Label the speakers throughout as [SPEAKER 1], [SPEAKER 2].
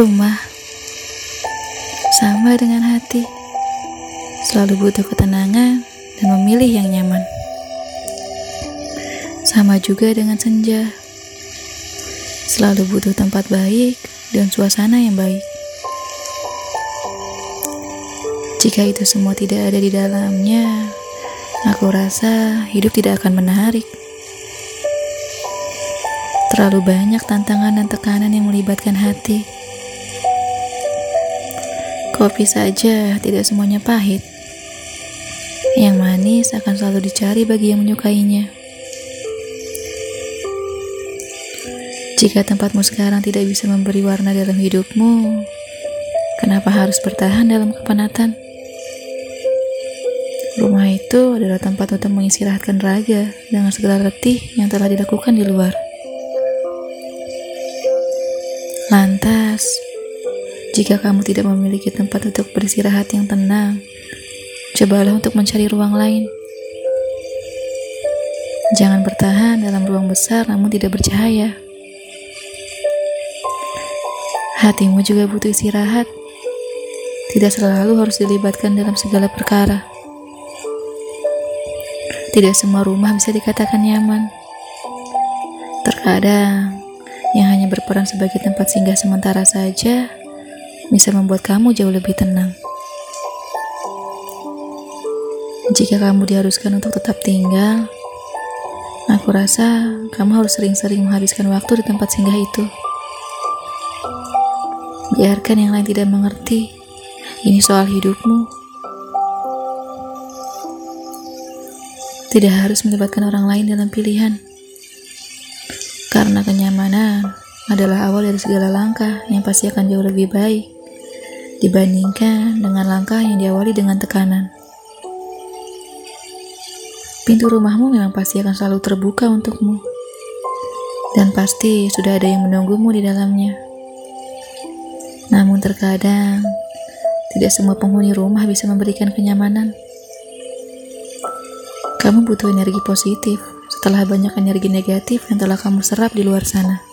[SPEAKER 1] Rumah sama dengan hati, selalu butuh ketenangan dan memilih yang nyaman. Sama juga dengan senja, selalu butuh tempat baik dan suasana yang baik. Jika itu semua tidak ada di dalamnya, aku rasa hidup tidak akan menarik. Terlalu banyak tantangan dan tekanan yang melibatkan hati. Kopi saja tidak semuanya pahit. Yang manis akan selalu dicari bagi yang menyukainya. Jika tempatmu sekarang tidak bisa memberi warna dalam hidupmu, kenapa harus bertahan dalam kepenatan? Rumah itu adalah tempat untuk mengistirahatkan raga dengan segala letih yang telah dilakukan di luar. Lantas, jika kamu tidak memiliki tempat untuk beristirahat yang tenang, cobalah untuk mencari ruang lain. Jangan bertahan dalam ruang besar namun tidak bercahaya. Hatimu juga butuh istirahat. Tidak selalu harus dilibatkan dalam segala perkara. Tidak semua rumah bisa dikatakan nyaman. Terkadang, yang hanya berperan sebagai tempat singgah sementara saja bisa membuat kamu jauh lebih tenang. Jika kamu diharuskan untuk tetap tinggal, aku rasa kamu harus sering-sering menghabiskan waktu di tempat singgah itu. Biarkan yang lain tidak mengerti. Ini soal hidupmu. Tidak harus melibatkan orang lain dalam pilihan. Karena kenyamanan adalah awal dari segala langkah yang pasti akan jauh lebih baik dibandingkan dengan langkah yang diawali dengan tekanan. Pintu rumahmu memang pasti akan selalu terbuka untukmu, dan pasti sudah ada yang menunggumu di dalamnya. Namun, terkadang tidak semua penghuni rumah bisa memberikan kenyamanan. Kamu butuh energi positif setelah banyak energi negatif yang telah kamu serap di luar sana.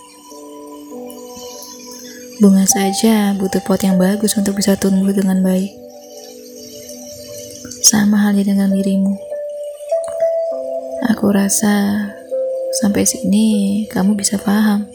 [SPEAKER 1] Bunga saja butuh pot yang bagus untuk bisa tumbuh dengan baik. Sama halnya dengan dirimu. Aku rasa sampai sini kamu bisa paham.